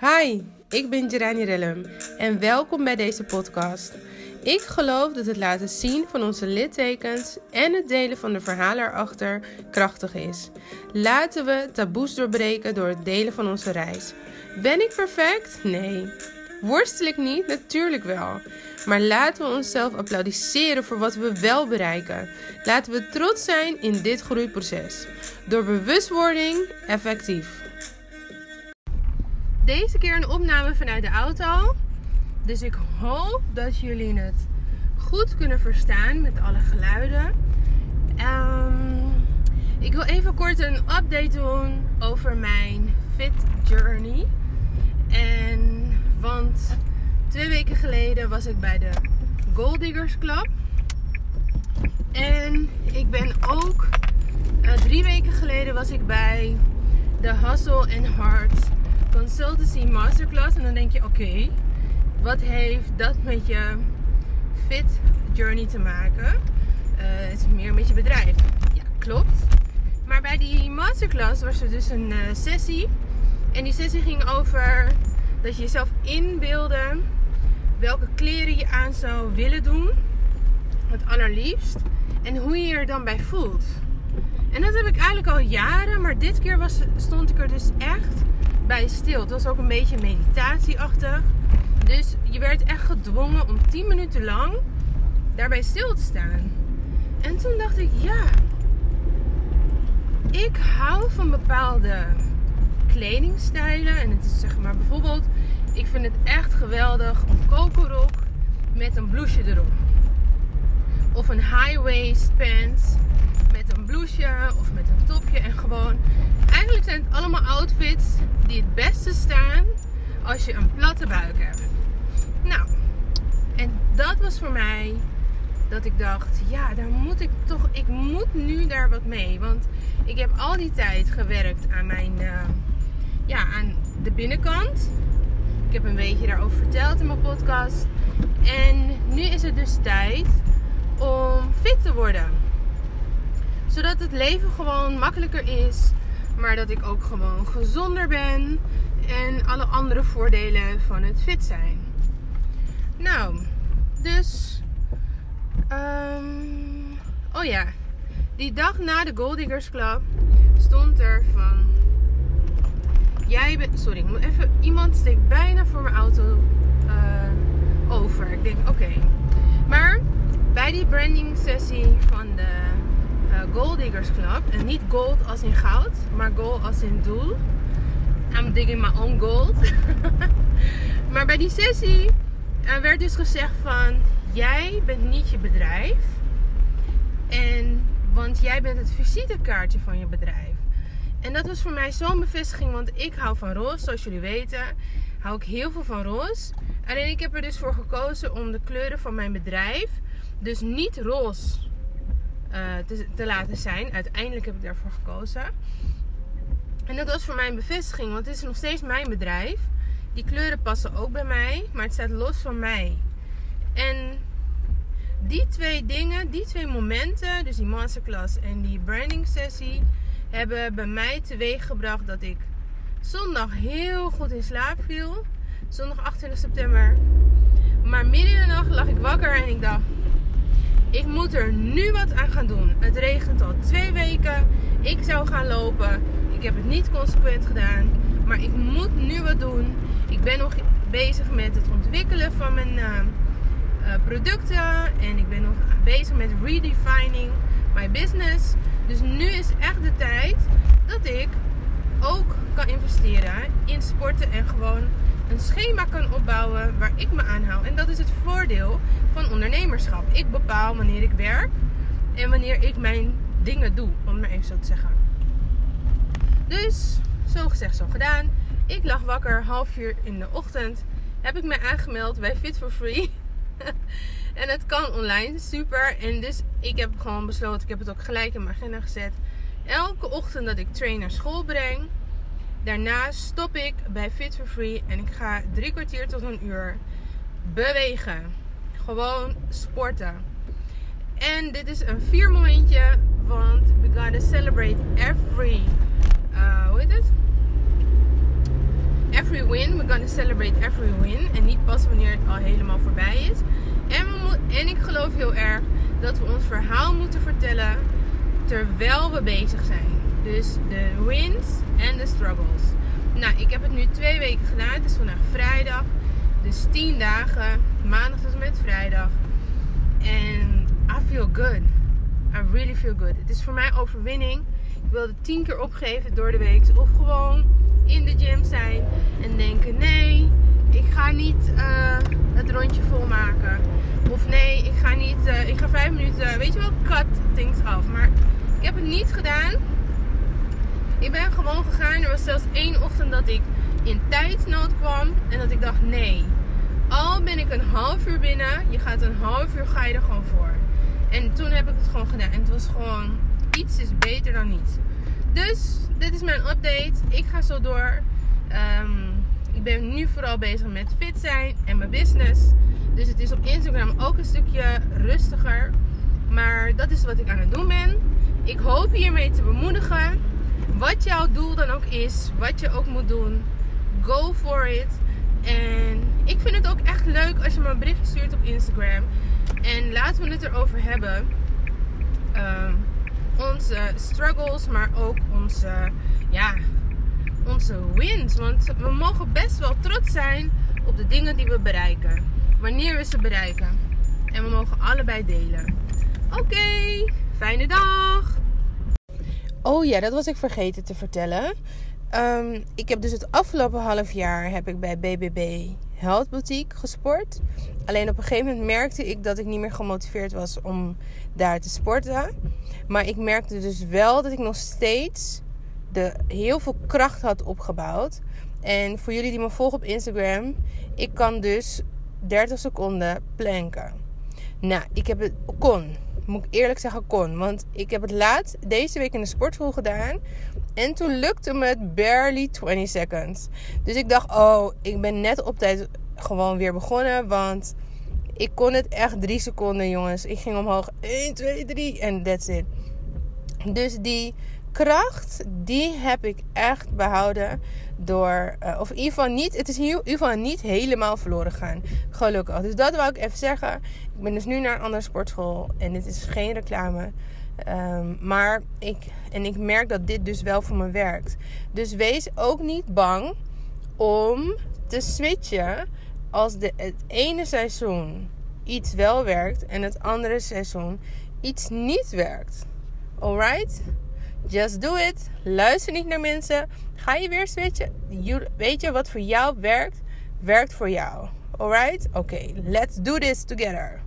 Hi, ik ben Gerani Rellum en welkom bij deze podcast. Ik geloof dat het laten zien van onze littekens en het delen van de verhalen erachter krachtig is. Laten we taboes doorbreken door het delen van onze reis. Ben ik perfect? Nee. Worstel ik niet? Natuurlijk wel. Maar laten we onszelf applaudisseren voor wat we wel bereiken. Laten we trots zijn in dit groeiproces. Door bewustwording effectief. Deze keer een opname vanuit de auto. Dus ik hoop dat jullie het goed kunnen verstaan met alle geluiden. Ehm, ik wil even kort een update doen over mijn fit journey. En want twee weken geleden was ik bij de Gold Diggers Club. En ik ben ook uh, drie weken geleden was ik bij de Hustle and Heart Consultancy Masterclass. En dan denk je, oké, wat heeft dat met je fit journey te maken? Uh, het is meer met je bedrijf. Ja, klopt. Maar bij die masterclass was er dus een uh, sessie. En die sessie ging over dat je jezelf inbeelden welke kleren je aan zou willen doen. Het allerliefst. En hoe je er dan bij voelt. En dat heb ik eigenlijk al jaren. Maar dit keer was, stond ik er dus echt bij stil. Het was ook een beetje meditatieachtig. Dus je werd echt gedwongen om 10 minuten lang daarbij stil te staan. En toen dacht ik, ja, ik hou van bepaalde kledingstijlen. En het is zeg maar bijvoorbeeld, ik vind het echt geweldig een kokerrok met een blouseje erop. Of een high waist pants blouseje of met een topje en gewoon. Eigenlijk zijn het allemaal outfits die het beste staan als je een platte buik hebt. Nou, en dat was voor mij dat ik dacht, ja, daar moet ik toch, ik moet nu daar wat mee. Want ik heb al die tijd gewerkt aan mijn, uh, ja, aan de binnenkant. Ik heb een beetje daarover verteld in mijn podcast. En nu is het dus tijd om fit te worden. Zodat het leven gewoon makkelijker is. Maar dat ik ook gewoon gezonder ben. En alle andere voordelen van het fit zijn. Nou, dus. Um, oh ja. Die dag na de Gold Diggers Club stond er van. Jij bent. Sorry, ik moet even. Iemand steekt bijna voor mijn auto uh, over. Ik denk, oké. Maar bij die branding sessie van de Gold Diggers Club. En niet gold als in goud, maar gold als in doel. I'm digging my own gold. maar bij die sessie werd dus gezegd van... Jij bent niet je bedrijf. En, want jij bent het visitekaartje van je bedrijf. En dat was voor mij zo'n bevestiging. Want ik hou van roze, zoals jullie weten. Hou ik heel veel van roze. Alleen ik heb er dus voor gekozen om de kleuren van mijn bedrijf... Dus niet roze te, te, laten zijn. Uiteindelijk heb ik daarvoor gekozen. En dat was voor mij een bevestiging, want het is nog steeds mijn bedrijf. Die kleuren passen ook bij mij, maar het staat los van mij. En die twee dingen, die twee momenten, dus die masterclass en die branding sessie, hebben bij mij teweeg gebracht dat ik zondag heel goed in slaap viel. Zondag 28 september. Maar midden in de nacht lag ik wakker en ik dacht: ik moet er nu wat aan gaan doen. Het regent al twee weken. Ik zou gaan lopen. Ik heb het niet consequent gedaan. Maar ik moet nu wat doen. Ik ben nog bezig met het ontwikkelen van mijn uh, uh, producten. En ik ben nog bezig met redefining my business. Dus nu is echt de tijd dat ik ook kan investeren in sporten en gewoon een schema kan opbouwen waar ik me aan hou. En dat is het voordeel van ondernemerschap. Ik bepaal wanneer ik werk en wanneer ik mijn dingen doe, om maar even zo te zeggen. Dus, zo gezegd, zo gedaan. Ik lag wakker half uur in de ochtend. Heb ik me aangemeld bij Fit for Free. en het kan online, super. En dus ik heb gewoon besloten, ik heb het ook gelijk in mijn agenda gezet. Elke ochtend dat ik train naar school breng, Daarna stop ik bij Fit for Free en ik ga drie kwartier tot een uur bewegen. Gewoon sporten. En dit is een vier momentje, want we gotta celebrate every, uh, hoe heet het? every win. We're gonna celebrate every win. En niet pas wanneer het al helemaal voorbij is. En, we en ik geloof heel erg dat we ons verhaal moeten vertellen terwijl we bezig zijn. Dus de wins en de struggles. Nou, ik heb het nu twee weken gedaan. Het is vandaag vrijdag. Dus tien dagen. Maandag tot en met vrijdag. En I feel good. I really feel good. Het is voor mij overwinning. Ik wilde tien keer opgeven door de week. Of gewoon in de gym zijn en denken: nee, ik ga niet uh, het rondje volmaken. Of nee, ik ga niet, uh, ik ga vijf minuten, weet je wel, cut things af. Maar ik heb het niet gedaan. Ik ben gewoon gegaan. Er was zelfs één ochtend dat ik in tijdsnood kwam. En dat ik dacht, nee. Al ben ik een half uur binnen. Je gaat een half uur, ga je er gewoon voor. En toen heb ik het gewoon gedaan. En het was gewoon, iets is beter dan niets. Dus, dit is mijn update. Ik ga zo door. Um, ik ben nu vooral bezig met fit zijn en mijn business. Dus het is op Instagram ook een stukje rustiger. Maar dat is wat ik aan het doen ben. Ik hoop hiermee te bemoedigen. Wat jouw doel dan ook is, wat je ook moet doen, go for it. En ik vind het ook echt leuk als je me een berichtje stuurt op Instagram. En laten we het erover hebben. Uh, onze struggles, maar ook onze, ja, onze wins. Want we mogen best wel trots zijn op de dingen die we bereiken. Wanneer we ze bereiken. En we mogen allebei delen. Oké, fijne dag! Oh ja, dat was ik vergeten te vertellen. Um, ik heb dus het afgelopen half jaar heb ik bij BBB Health Boutique gesport. Alleen op een gegeven moment merkte ik dat ik niet meer gemotiveerd was om daar te sporten. Maar ik merkte dus wel dat ik nog steeds de, heel veel kracht had opgebouwd. En voor jullie die me volgen op Instagram, ik kan dus 30 seconden planken. Nou, ik heb het kon moet ik eerlijk zeggen, kon. Want ik heb het laat deze week in de sportschool gedaan. En toen lukte me het barely 20 seconds. Dus ik dacht, oh, ik ben net op tijd gewoon weer begonnen. Want ik kon het echt 3 seconden, jongens. Ik ging omhoog. 1, 2, 3 en that's it. Dus die kracht, die heb ik echt behouden door, uh, of in ieder geval niet, het is in ieder geval niet helemaal verloren gegaan. Gelukkig. Dus dat wou ik even zeggen. Ik ben dus nu naar een andere sportschool en dit is geen reclame. Um, maar ik, en ik merk dat dit dus wel voor me werkt. Dus wees ook niet bang om te switchen als de, het ene seizoen iets wel werkt en het andere seizoen iets niet werkt. Alright? Just do it. Luister niet naar mensen. Ga je weer switchen. Weet je wat voor jou werkt? Werkt voor jou. Alright? Oké, let's do this together.